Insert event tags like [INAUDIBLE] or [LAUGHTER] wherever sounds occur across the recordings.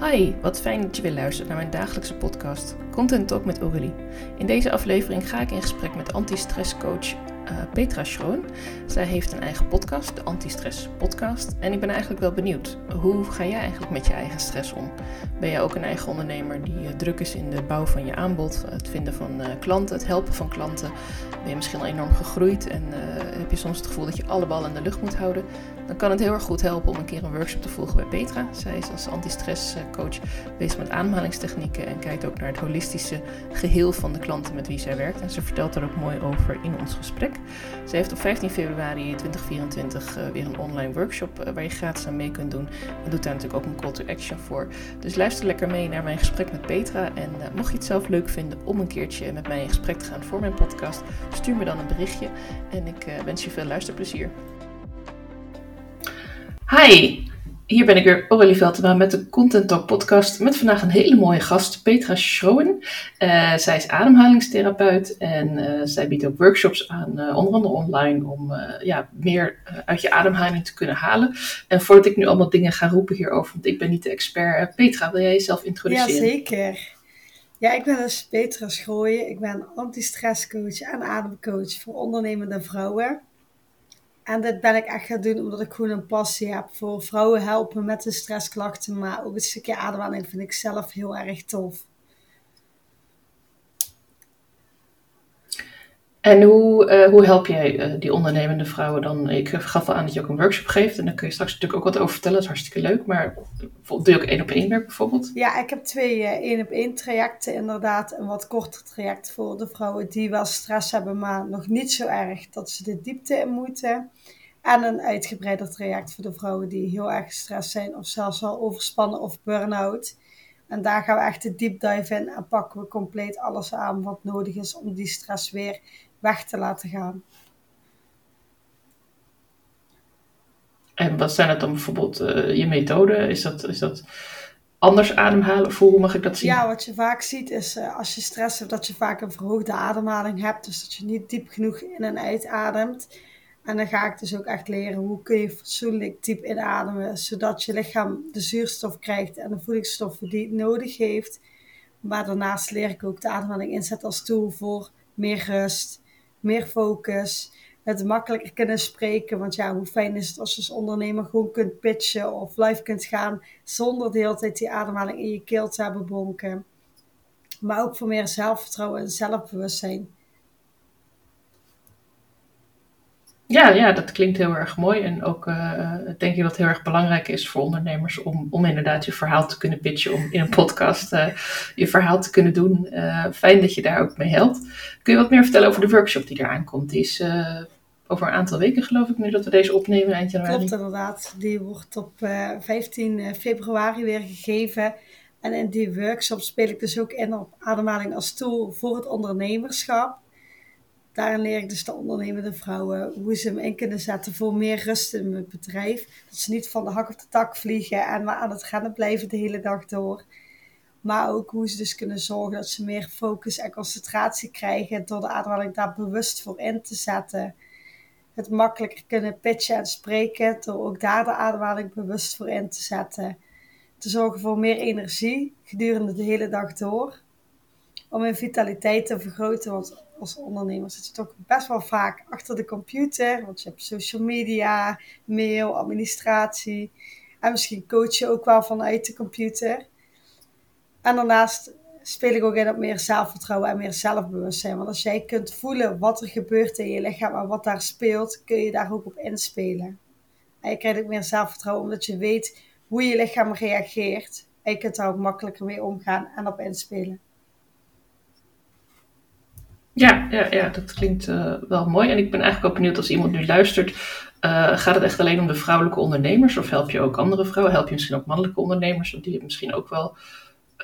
Hi, wat fijn dat je weer luistert naar mijn dagelijkse podcast Content Talk met Aurélie. In deze aflevering ga ik in gesprek met anti-stresscoach uh, Petra Schroon. Zij heeft een eigen podcast, de Anti-Stress Podcast. En ik ben eigenlijk wel benieuwd, hoe ga jij eigenlijk met je eigen stress om? Ben jij ook een eigen ondernemer die uh, druk is in de bouw van je aanbod, het vinden van uh, klanten, het helpen van klanten? Ben je misschien al enorm gegroeid en heb je soms het gevoel dat je alle ballen in de lucht moet houden? Dan kan het heel erg goed helpen om een keer een workshop te volgen bij Petra. Zij is als anti-stress coach bezig met ademhalingstechnieken en kijkt ook naar het holistische geheel van de klanten met wie zij werkt. En ze vertelt er ook mooi over in ons gesprek. Ze heeft op 15 februari 2024 uh, weer een online workshop uh, waar je gratis aan mee kunt doen. En doet daar natuurlijk ook een call to action voor. Dus luister lekker mee naar mijn gesprek met Petra. En uh, mocht je het zelf leuk vinden om een keertje met mij in gesprek te gaan voor mijn podcast, stuur me dan een berichtje. En ik wens je veel luisterplezier. Hi, hier ben ik weer, Aurélie Veltema, met de Content Talk podcast. Met vandaag een hele mooie gast, Petra Schroen. Uh, zij is ademhalingstherapeut en uh, zij biedt ook workshops aan, uh, onder andere online, om ja, meer uit je ademhaling te kunnen halen. En voordat ik nu allemaal dingen ga roepen hierover, want ik ben niet de expert. Petra, wil jij jezelf introduceren? Jazeker. Ja, ik ben dus Petra Schrooien. Ik ben anti-stresscoach en ademcoach voor ondernemende vrouwen. En dit ben ik echt gaan doen omdat ik gewoon een passie heb voor vrouwen helpen met de stressklachten. Maar ook een stukje ademhaling vind ik zelf heel erg tof. En hoe, uh, hoe help jij uh, die ondernemende vrouwen dan? Ik gaf al aan dat je ook een workshop geeft. En daar kun je straks natuurlijk ook wat over vertellen. Dat is hartstikke leuk. Maar doe je ook één op één werk bijvoorbeeld? Ja, ik heb twee één op één trajecten inderdaad. Een wat korter traject voor de vrouwen die wel stress hebben, maar nog niet zo erg dat ze de diepte in moeten. En een uitgebreider traject voor de vrouwen die heel erg gestrest zijn of zelfs al overspannen of burn-out. En daar gaan we echt de deep dive in en pakken we compleet alles aan wat nodig is om die stress weer weg te laten gaan. En wat zijn het dan bijvoorbeeld uh, je methode? Is dat, is dat anders ademhalen of hoe mag ik dat zien? Ja, wat je vaak ziet is uh, als je stress hebt dat je vaak een verhoogde ademhaling hebt. Dus dat je niet diep genoeg in en uitademt. En dan ga ik dus ook echt leren hoe kun je fatsoenlijk diep inademen, zodat je lichaam de zuurstof krijgt en de voedingsstoffen die het nodig heeft. Maar daarnaast leer ik ook de ademhaling inzetten als tool voor meer rust, meer focus, het makkelijker kunnen spreken. Want ja, hoe fijn is het als je als ondernemer gewoon kunt pitchen of live kunt gaan zonder de hele tijd die ademhaling in je keel te hebben bonken. Maar ook voor meer zelfvertrouwen en zelfbewustzijn. Ja, ja, dat klinkt heel erg mooi. En ook uh, denk ik dat het heel erg belangrijk is voor ondernemers om, om inderdaad je verhaal te kunnen pitchen, om in een podcast uh, je verhaal te kunnen doen. Fijn dat je daar ook mee helpt. Kun je wat meer vertellen over de workshop die eraan komt? Die is over een aantal weken geloof ik nu dat we deze opnemen eind januari. Klopt inderdaad. Die wordt op 15 februari weer gegeven. En in die workshop speel ik dus ook in op ademhaling als tool voor het ondernemerschap. Daarin leer ik dus de ondernemende vrouwen hoe ze hem in kunnen zetten voor meer rust in het bedrijf. Dat ze niet van de hak op de tak vliegen en maar aan het rennen blijven de hele dag door. Maar ook hoe ze dus kunnen zorgen dat ze meer focus en concentratie krijgen door de ademhaling daar bewust voor in te zetten. Het makkelijker kunnen pitchen en spreken door ook daar de ademhaling bewust voor in te zetten. Te zorgen voor meer energie gedurende de hele dag door. Om hun vitaliteit te vergroten, want als ondernemer zit je toch best wel vaak achter de computer. Want je hebt social media, mail, administratie. En misschien coach je ook wel vanuit de computer. En daarnaast speel ik ook in op meer zelfvertrouwen en meer zelfbewustzijn. Want als jij kunt voelen wat er gebeurt in je lichaam en wat daar speelt, kun je daar ook op inspelen. En je krijgt ook meer zelfvertrouwen omdat je weet hoe je lichaam reageert. En je kunt daar ook makkelijker mee omgaan en op inspelen. Ja, ja, ja dat klinkt uh, wel mooi. En ik ben eigenlijk ook benieuwd als iemand nu luistert. Uh, gaat het echt alleen om de vrouwelijke ondernemers? Of help je ook andere vrouwen? Help je misschien ook mannelijke ondernemers? Want die hebben misschien ook wel,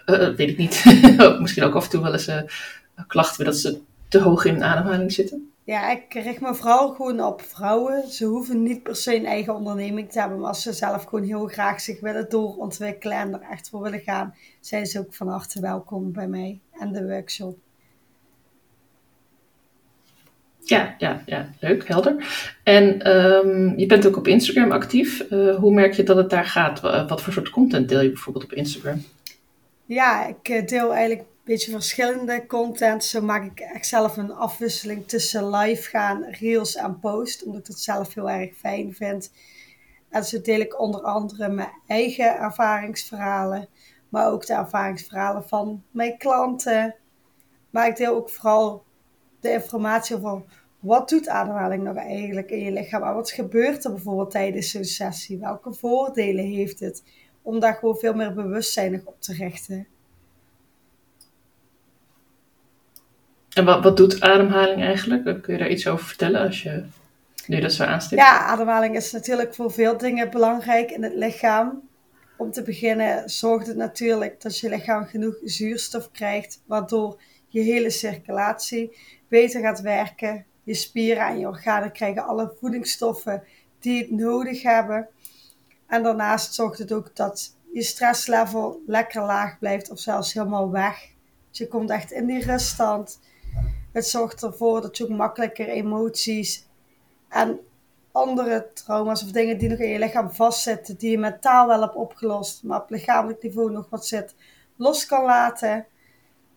uh, weet ik niet, [LAUGHS] misschien ook af en toe wel eens klachten dat ze te hoog in ademhaling zitten. Ja, ik richt me vooral gewoon op vrouwen. Ze hoeven niet per se een eigen onderneming te hebben, maar als ze zelf gewoon heel graag zich willen doorontwikkelen en er echt voor willen gaan, zijn ze ook van harte welkom bij mij en de workshop. Ja, ja, ja, leuk, helder. En um, je bent ook op Instagram actief. Uh, hoe merk je dat het daar gaat? Wat voor soort content deel je bijvoorbeeld op Instagram? Ja, ik deel eigenlijk een beetje verschillende content. Zo maak ik echt zelf een afwisseling tussen live gaan, reels en post. Omdat ik het zelf heel erg fijn vind. En zo deel ik onder andere mijn eigen ervaringsverhalen. Maar ook de ervaringsverhalen van mijn klanten. Maar ik deel ook vooral de informatie over wat doet ademhaling nou eigenlijk in je lichaam? Maar wat gebeurt er bijvoorbeeld tijdens zo'n sessie? Welke voordelen heeft het? Om daar gewoon veel meer bewustzijn op te richten. En wat, wat doet ademhaling eigenlijk? Kun je daar iets over vertellen als je nu dat zo aanstipt? Ja, ademhaling is natuurlijk voor veel dingen belangrijk in het lichaam. Om te beginnen zorgt het natuurlijk dat je lichaam genoeg zuurstof krijgt, waardoor je hele circulatie beter gaat werken. Je spieren en je organen krijgen alle voedingsstoffen die het nodig hebben. En daarnaast zorgt het ook dat je stresslevel lekker laag blijft of zelfs helemaal weg. Dus je komt echt in die ruststand. Het zorgt ervoor dat je ook makkelijker emoties en andere trauma's of dingen die nog in je lichaam vastzitten, die je mentaal wel hebt opgelost, maar op lichamelijk niveau nog wat zit, los kan laten.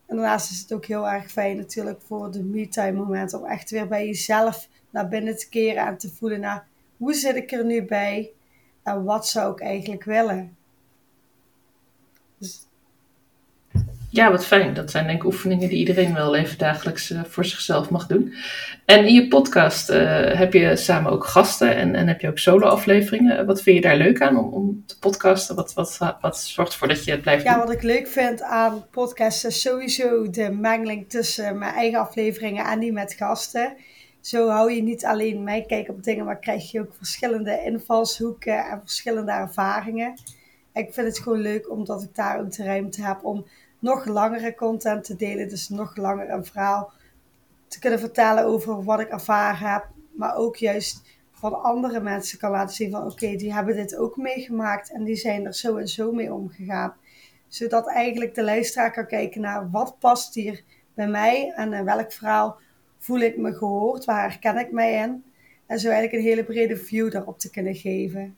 En daarnaast is het ook heel erg fijn natuurlijk voor de me-time momenten om echt weer bij jezelf naar binnen te keren en te voelen naar hoe zit ik er nu bij en wat zou ik eigenlijk willen. Ja, wat fijn. Dat zijn denk ik oefeningen die iedereen wel even dagelijks uh, voor zichzelf mag doen. En in je podcast uh, heb je samen ook gasten en, en heb je ook solo-afleveringen. Wat vind je daar leuk aan om, om te podcasten? Wat, wat, wat zorgt ervoor dat je het blijft ja, doen? Ja, wat ik leuk vind aan podcasten is sowieso de mengeling tussen mijn eigen afleveringen en die met gasten. Zo hou je niet alleen mijn kijk op dingen, maar krijg je ook verschillende invalshoeken en verschillende ervaringen. Ik vind het gewoon leuk omdat ik daar ook de ruimte heb om nog langere content te delen. Dus nog langer een verhaal te kunnen vertellen over wat ik ervaren heb. Maar ook juist van andere mensen kan laten zien van oké, die hebben dit ook meegemaakt en die zijn er zo en zo mee omgegaan. Zodat eigenlijk de luisteraar kan kijken naar wat past hier bij mij en in welk verhaal voel ik me gehoord, waar herken ik mij in. En zo eigenlijk een hele brede view daarop te kunnen geven.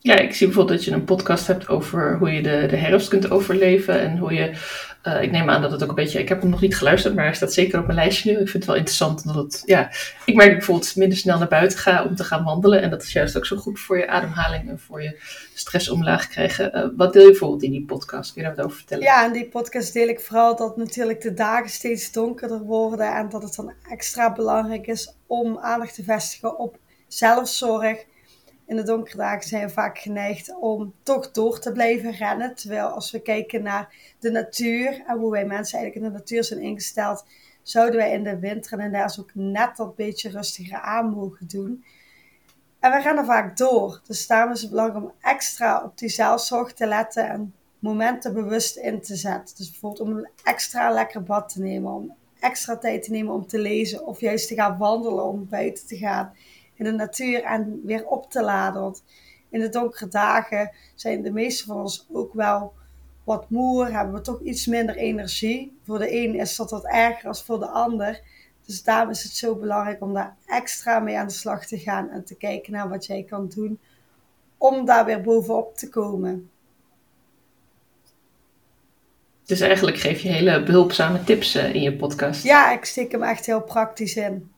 Ja, ik zie bijvoorbeeld dat je een podcast hebt over hoe je de, de herfst kunt overleven. En hoe je, uh, ik neem aan dat het ook een beetje, ik heb hem nog niet geluisterd, maar hij staat zeker op mijn lijstje nu. Ik vind het wel interessant dat het, ja, ik merk bijvoorbeeld minder snel naar buiten ga om te gaan wandelen. En dat is juist ook zo goed voor je ademhaling en voor je stress omlaag krijgen. Uh, wat deel je bijvoorbeeld in die podcast? Kun je daar wat over vertellen? Ja, in die podcast deel ik vooral dat natuurlijk de dagen steeds donkerder worden. En dat het dan extra belangrijk is om aandacht te vestigen op zelfzorg in de donkere dagen zijn we vaak geneigd om toch door te blijven rennen. Terwijl als we kijken naar de natuur en hoe wij mensen eigenlijk in de natuur zijn ingesteld, zouden wij in de winter en daar ook net dat beetje rustiger aan mogen doen. En we rennen vaak door. Dus daarom is het belangrijk om extra op die zelfzorg te letten en momenten bewust in te zetten. Dus bijvoorbeeld om een extra lekker bad te nemen, om extra tijd te nemen om te lezen of juist te gaan wandelen om buiten te gaan in de natuur en weer op te laden. Want in de donkere dagen zijn de meeste van ons ook wel wat moer, hebben we toch iets minder energie. Voor de een is dat wat erger dan voor de ander. Dus daarom is het zo belangrijk om daar extra mee aan de slag te gaan en te kijken naar wat jij kan doen om daar weer bovenop te komen. Dus eigenlijk geef je hele behulpzame tips eh, in je podcast. Ja, ik steek hem echt heel praktisch in.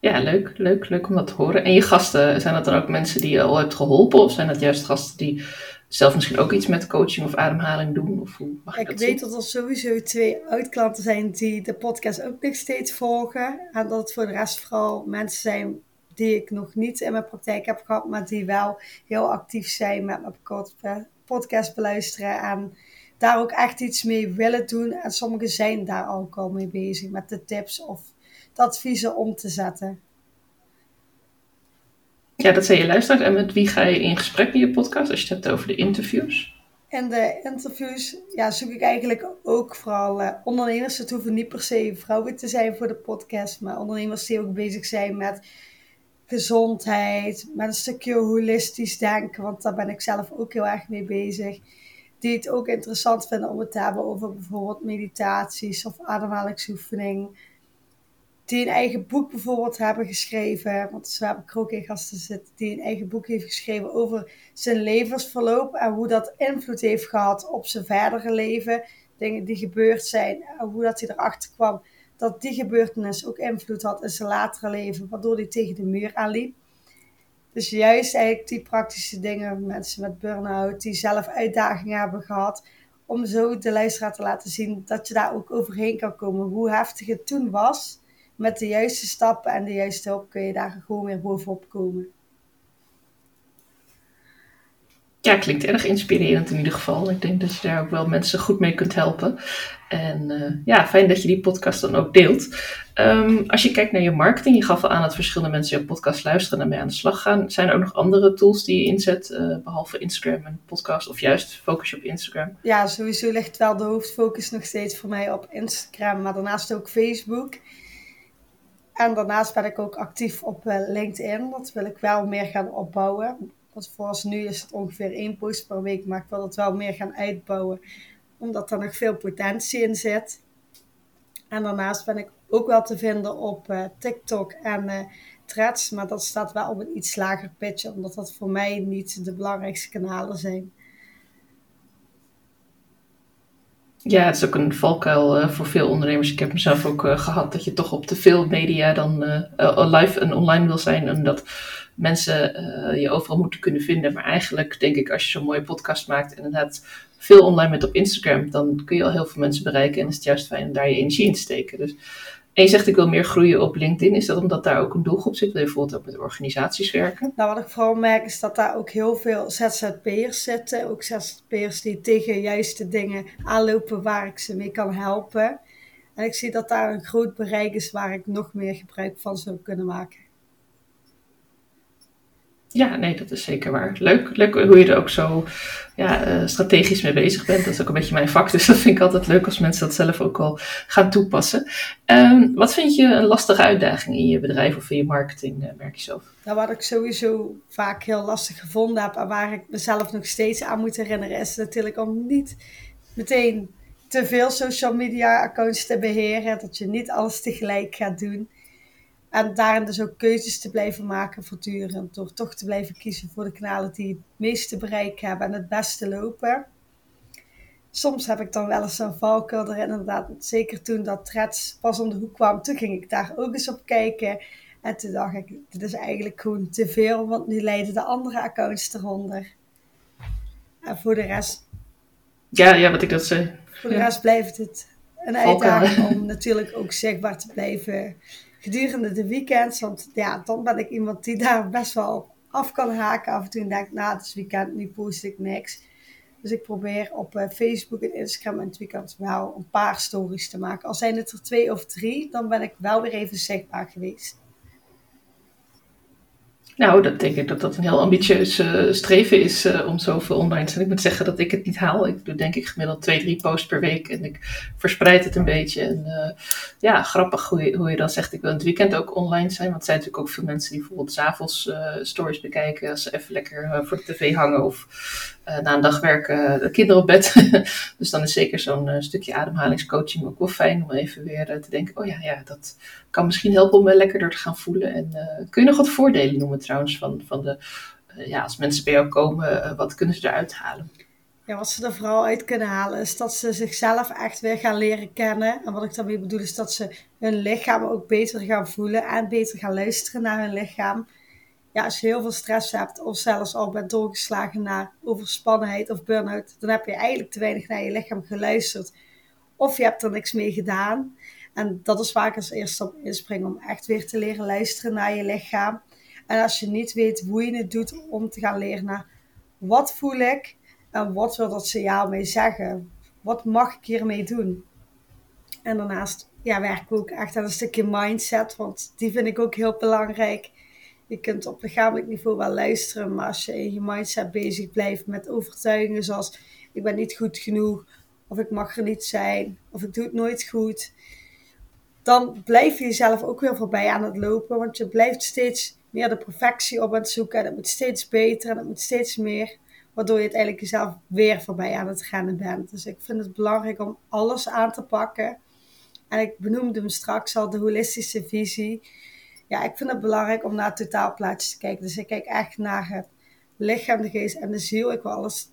Ja, leuk, leuk, leuk om dat te horen. En je gasten, zijn dat dan ook mensen die je al hebt geholpen? Of zijn dat juist gasten die zelf misschien ook iets met coaching of ademhaling doen? Of hoe mag ik, ik weet dat er sowieso twee uitklanten zijn die de podcast ook nog steeds volgen. En dat het voor de rest vooral mensen zijn die ik nog niet in mijn praktijk heb gehad, maar die wel heel actief zijn met mijn podcast beluisteren. En daar ook echt iets mee willen doen. En sommigen zijn daar ook al mee bezig met de tips of adviezen om te zetten. Ja, dat zei je luistert. En met wie ga je in gesprek in je podcast als je het hebt over de interviews? In de interviews ja, zoek ik eigenlijk ook vooral uh, ondernemers. Het hoeven niet per se vrouwen te zijn voor de podcast, maar ondernemers die ook bezig zijn met gezondheid, met een stukje holistisch denken, want daar ben ik zelf ook heel erg mee bezig. die het ook interessant vinden om het te hebben over bijvoorbeeld meditaties of ademhalingsoefening. Die een eigen boek bijvoorbeeld hebben geschreven. Want zo heb ik er ook in gasten zitten. Die een eigen boek heeft geschreven over zijn levensverloop. En hoe dat invloed heeft gehad op zijn verdere leven. Dingen die gebeurd zijn. Hoe dat hij erachter kwam dat die gebeurtenis ook invloed had in zijn latere leven. Waardoor hij tegen de muur aanliep. Dus juist eigenlijk die praktische dingen, mensen met burn-out, die zelf uitdagingen hebben gehad, om zo de luisteraar te laten zien dat je daar ook overheen kan komen. Hoe heftig het toen was, met de juiste stappen en de juiste hulp kun je daar gewoon weer bovenop komen. Ja, klinkt erg inspirerend in ieder geval. Ik denk dat je daar ook wel mensen goed mee kunt helpen. En uh, ja, fijn dat je die podcast dan ook deelt. Um, als je kijkt naar je marketing, je gaf al aan dat verschillende mensen je podcast luisteren en mee aan de slag gaan. Zijn er ook nog andere tools die je inzet, uh, behalve Instagram en podcast, of juist focus je op Instagram? Ja, sowieso ligt wel de hoofdfocus nog steeds voor mij op Instagram, maar daarnaast ook Facebook. En daarnaast ben ik ook actief op uh, LinkedIn. Dat wil ik wel meer gaan opbouwen. Want voor nu is het ongeveer één post per week, maar ik wil het wel meer gaan uitbouwen. Omdat er nog veel potentie in zit. En daarnaast ben ik ook wel te vinden op uh, TikTok en uh, Threads. Maar dat staat wel op een iets lager pitch, omdat dat voor mij niet de belangrijkste kanalen zijn. Ja, het is ook een valkuil uh, voor veel ondernemers. Ik heb mezelf ook gehad dat je toch op te veel media dan live en online wil zijn. En dat mensen je overal moeten kunnen vinden. Maar eigenlijk denk ik, als je zo'n mooie podcast maakt en inderdaad veel online met op Instagram, dan kun je al heel veel mensen bereiken. En is het juist fijn om daar je energie in te steken. Dus, en je zegt ik wil meer groeien op LinkedIn. Is dat omdat daar ook een doelgroep zit? Wil je bijvoorbeeld ook met organisaties werken? Nou, wat ik vooral merk is dat daar ook heel veel ZZP'ers zitten. Ook ZZP'ers die tegen juiste dingen aanlopen waar ik ze mee kan helpen. En ik zie dat daar een groot bereik is waar ik nog meer gebruik van zou kunnen maken. Ja, nee, dat is zeker waar. Leuk, leuk hoe je er ook zo ja, uh, strategisch mee bezig bent. Dat is ook een beetje mijn vak, [LAUGHS] dus dat vind ik altijd leuk als mensen dat zelf ook al gaan toepassen. Um, wat vind je een lastige uitdaging in je bedrijf of in je marketing, uh, merk je zelf? Nou, wat ik sowieso vaak heel lastig gevonden heb en waar ik mezelf nog steeds aan moet herinneren, is natuurlijk om niet meteen te veel social media accounts te beheren. Dat je niet alles tegelijk gaat doen. En daarin dus ook keuzes te blijven maken voortdurend. Door toch te blijven kiezen voor de kanalen die het meeste bereik hebben en het beste lopen. Soms heb ik dan wel eens een valkuil erin. Inderdaad, zeker toen dat Threads pas om de hoek kwam. Toen ging ik daar ook eens op kijken. En toen dacht ik, dit is eigenlijk gewoon te veel. Want nu leiden de andere accounts eronder. En voor de rest... Ja, ja wat ik dat zei. Voor de rest blijft het een uitdaging om natuurlijk ook zichtbaar te blijven gedurende de weekends. Want ja, dan ben ik iemand die daar best wel af kan haken. Af en toe denk ik, nou, het is weekend, nu post ik niks. Dus ik probeer op uh, Facebook en Instagram in het weekend wel een paar stories te maken. Al zijn het er twee of drie, dan ben ik wel weer even zichtbaar geweest. Nou, dat denk ik dat dat een heel ambitieus uh, streven is uh, om zoveel online te zijn. Ik moet zeggen dat ik het niet haal. Ik doe denk ik gemiddeld twee, drie posts per week en ik verspreid het een beetje. En uh, ja, grappig hoe je, hoe je dan zegt, ik wil in het weekend ook online zijn. Want er zijn natuurlijk ook veel mensen die bijvoorbeeld s'avonds stories bekijken als ze even lekker voor de tv hangen of na een dag werken de kinderen op bed. [LAUGHS] dus dan is zeker zo'n stukje ademhalingscoaching ook wel fijn om even weer te denken, oh ja, ja, dat kan misschien helpen om me lekkerder te gaan voelen. En kun je nog wat voordelen noemen van, van de, uh, ja, als mensen bij jou komen, uh, wat kunnen ze eruit halen? Ja, wat ze er vooral uit kunnen halen is dat ze zichzelf echt weer gaan leren kennen. En wat ik daarmee bedoel is dat ze hun lichaam ook beter gaan voelen en beter gaan luisteren naar hun lichaam. Ja, als je heel veel stress hebt of zelfs al bent doorgeslagen naar overspannenheid of burn-out, dan heb je eigenlijk te weinig naar je lichaam geluisterd. Of je hebt er niks mee gedaan. En dat is vaak als eerste op inspringen om echt weer te leren luisteren naar je lichaam. En als je niet weet hoe je het doet om te gaan leren naar wat voel ik en wat wil dat signaal mee zeggen? Wat mag ik hiermee doen? En daarnaast ja, werken we ook echt aan een stukje mindset, want die vind ik ook heel belangrijk. Je kunt op lichamelijk niveau wel luisteren, maar als je in je mindset bezig blijft met overtuigingen zoals ik ben niet goed genoeg, of ik mag er niet zijn, of ik doe het nooit goed, dan blijf je jezelf ook weer voorbij aan het lopen, want je blijft steeds meer de perfectie op het zoeken. En het moet steeds beter en het moet steeds meer. waardoor je uiteindelijk jezelf weer voorbij aan het rennen bent. Dus ik vind het belangrijk om alles aan te pakken. En ik benoemde hem straks al, de holistische visie. Ja, ik vind het belangrijk om naar het totaalplaatje te kijken. Dus ik kijk echt naar het lichaam, de geest en de ziel. Ik wil alles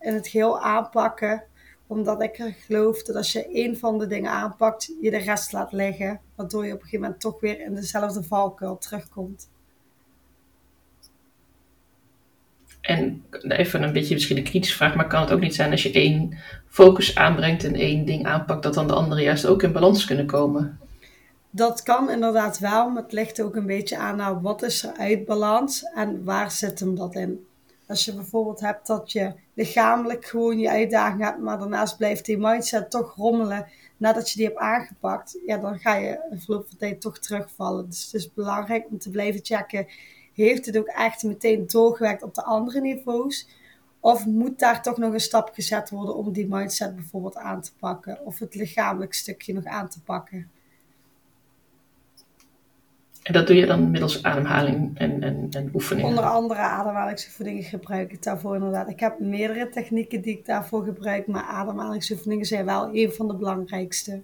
in het geheel aanpakken omdat ik er geloof dat als je één van de dingen aanpakt, je de rest laat liggen. Waardoor je op een gegeven moment toch weer in dezelfde valkuil terugkomt. En even een beetje misschien een kritische vraag, maar kan het ook niet zijn als je één focus aanbrengt en één ding aanpakt, dat dan de andere juist ook in balans kunnen komen? Dat kan inderdaad wel, maar het ligt ook een beetje aan nou, wat is er uit balans en waar zit hem dat in. Als je bijvoorbeeld hebt dat je lichamelijk gewoon je uitdaging hebt, maar daarnaast blijft die mindset toch rommelen nadat je die hebt aangepakt, ja, dan ga je een verloop van tijd toch terugvallen. Dus het is belangrijk om te blijven checken, heeft het ook echt meteen doorgewerkt op de andere niveaus? Of moet daar toch nog een stap gezet worden om die mindset bijvoorbeeld aan te pakken? Of het lichamelijk stukje nog aan te pakken? En dat doe je dan middels ademhaling en, en, en oefeningen? Onder andere ademhalingsoefeningen gebruik ik daarvoor inderdaad. Ik heb meerdere technieken die ik daarvoor gebruik, maar ademhalingsoefeningen zijn wel een van de belangrijkste.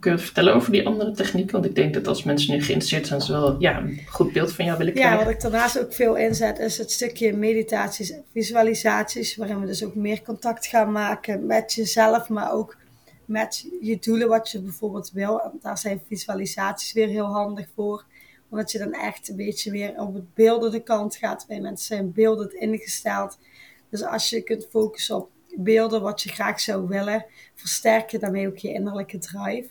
Kun je vertellen over die andere technieken? Want ik denk dat als mensen nu geïnteresseerd zijn, ze wel ja, een goed beeld van jou willen krijgen. Ja, wat ik daarnaast ook veel inzet, is het stukje meditaties en visualisaties, waarin we dus ook meer contact gaan maken met jezelf, maar ook met je doelen, wat je bijvoorbeeld wil. daar zijn visualisaties weer heel handig voor. Omdat je dan echt een beetje weer op het beeldende kant gaat. Bij mensen zijn beeldend ingesteld. Dus als je kunt focussen op beelden wat je graag zou willen, versterk je daarmee ook je innerlijke drive.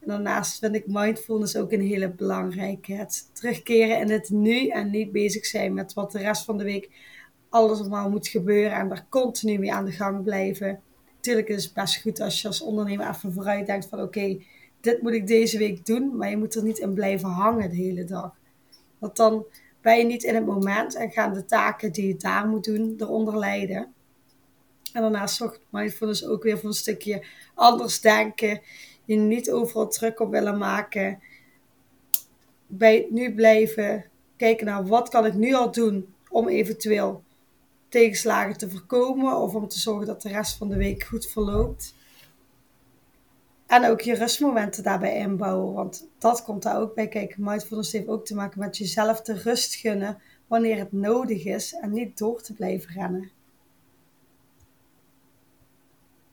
En daarnaast vind ik mindfulness ook een hele belangrijke. Het terugkeren in het nu en niet bezig zijn met wat de rest van de week alles allemaal moet gebeuren en daar continu mee aan de gang blijven natuurlijk is het best goed als je als ondernemer even vooruit denkt van oké, dit moet ik deze week doen, maar je moet er niet in blijven hangen de hele dag. Want dan ben je niet in het moment en gaan de taken die je daar moet doen eronder leiden. En daarnaast zorgt mindfulness ook weer voor een stukje anders denken. Je niet overal druk op willen maken. Bij nu blijven. Kijken naar wat kan ik nu al doen om eventueel tegenslagen te voorkomen of om te zorgen dat de rest van de week goed verloopt. En ook je rustmomenten daarbij inbouwen, want dat komt daar ook bij kijken. Mindfulness heeft ook te maken met jezelf de rust gunnen wanneer het nodig is en niet door te blijven rennen.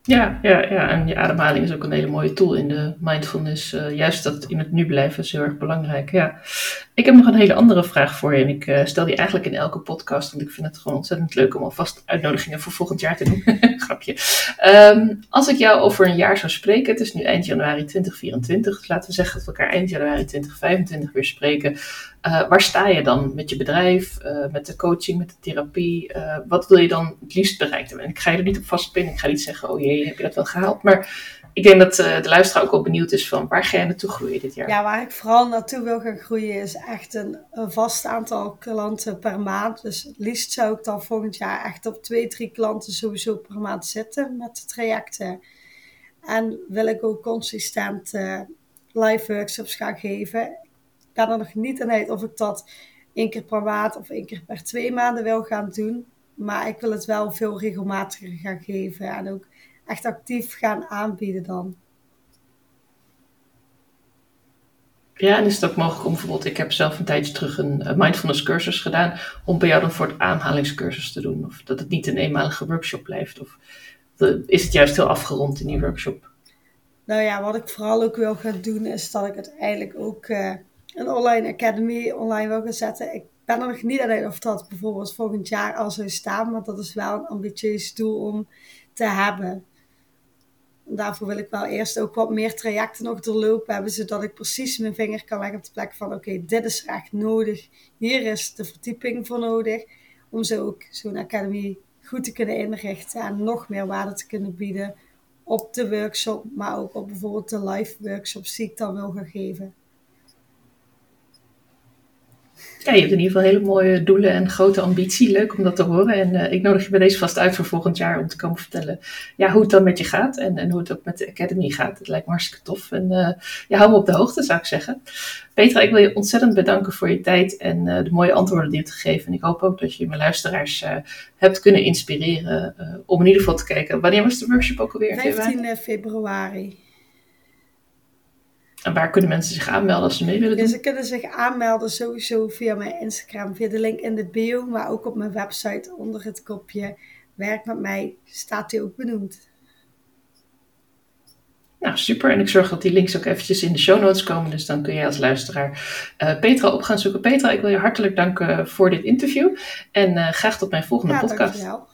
Ja, ja, ja, en je ademhaling is ook een hele mooie tool in de mindfulness. Uh, juist dat in het nu blijven is heel erg belangrijk. Ja. Ik heb nog een hele andere vraag voor je. En ik uh, stel die eigenlijk in elke podcast. Want ik vind het gewoon ontzettend leuk om alvast uitnodigingen voor volgend jaar te doen. [LAUGHS] Grapje. Um, als ik jou over een jaar zou spreken. Het is nu eind januari 2024. Dus laten we zeggen dat we elkaar eind januari 2025 weer spreken. Uh, waar sta je dan met je bedrijf, met de coaching, met de therapie? Wat wil je dan het liefst bereikt hebben? En ik ga je er niet op vastpinnen. Ik ga niet zeggen, oh jee, heb je dat wel gehaald? Maar ik denk dat de luisteraar ook wel benieuwd is van waar ga je naartoe groeien dit jaar? Ja, waar ik vooral naartoe wil gaan groeien is echt een, vast aantal klanten per maand. Dus het liefst zou ik dan volgend jaar echt op twee, drie klanten sowieso per maand zitten met de trajecten. En wil ik ook consistent live workshops gaan geven ga er nog niet aan uit of ik dat één keer per maand of één keer per twee maanden wil gaan doen. Maar ik wil het wel veel regelmatiger gaan geven en ook echt actief gaan aanbieden dan. Ja, en is het ook mogelijk om bijvoorbeeld, ik heb zelf een tijdje terug een mindfulness cursus gedaan, om bij jou dan voor het aanhalingscursus te doen? Of dat het niet een eenmalige workshop blijft? Of is het juist heel afgerond in die workshop? Nou ja, wat ik vooral ook wil gaan doen, is dat ik het eigenlijk ook uh, een online academy online wil gaan zetten. Ik ben er nog niet aan of dat bijvoorbeeld volgend jaar al zou staan, maar dat is wel een ambitieus doel om te hebben. Daarvoor wil ik wel eerst ook wat meer trajecten nog doorlopen hebben, zodat ik precies mijn vinger kan leggen op de plek van oké, dit is echt nodig. Hier is de verdieping voor nodig. Om zo ook zo'n academy goed te kunnen inrichten en nog meer waarde te kunnen bieden op de workshop, maar ook op bijvoorbeeld de live workshops die ik dan wil gaan geven. Ja, je hebt in ieder geval hele mooie doelen en grote ambitie. Leuk om dat te horen. En uh, ik nodig je bij deze vast uit voor volgend jaar om te komen vertellen ja, hoe het dan met je gaat. En, en hoe het ook met de Academy gaat. Het lijkt me hartstikke tof. En uh, ja, hou me op de hoogte, zou ik zeggen. Petra, ik wil je ontzettend bedanken voor je tijd en uh, de mooie antwoorden die je hebt gegeven. En ik hoop ook dat je mijn luisteraars hebt kunnen inspireren om in ieder geval te kijken. Wanneer was de workshop ook alweer? 15 februari. En waar kunnen mensen zich aanmelden als ze mee willen doen? Ja, ze kunnen zich aanmelden sowieso via mijn Instagram, via de link in de bio, maar ook op mijn website onder het kopje Werk met mij staat die ook benoemd. Nou, super. En ik zorg dat die links ook eventjes in de show notes komen. Dus dan kun je als luisteraar uh, Petra op gaan zoeken. Petra, ik wil je hartelijk danken voor dit interview. En uh, graag tot mijn volgende ja, podcast. Dankjewel.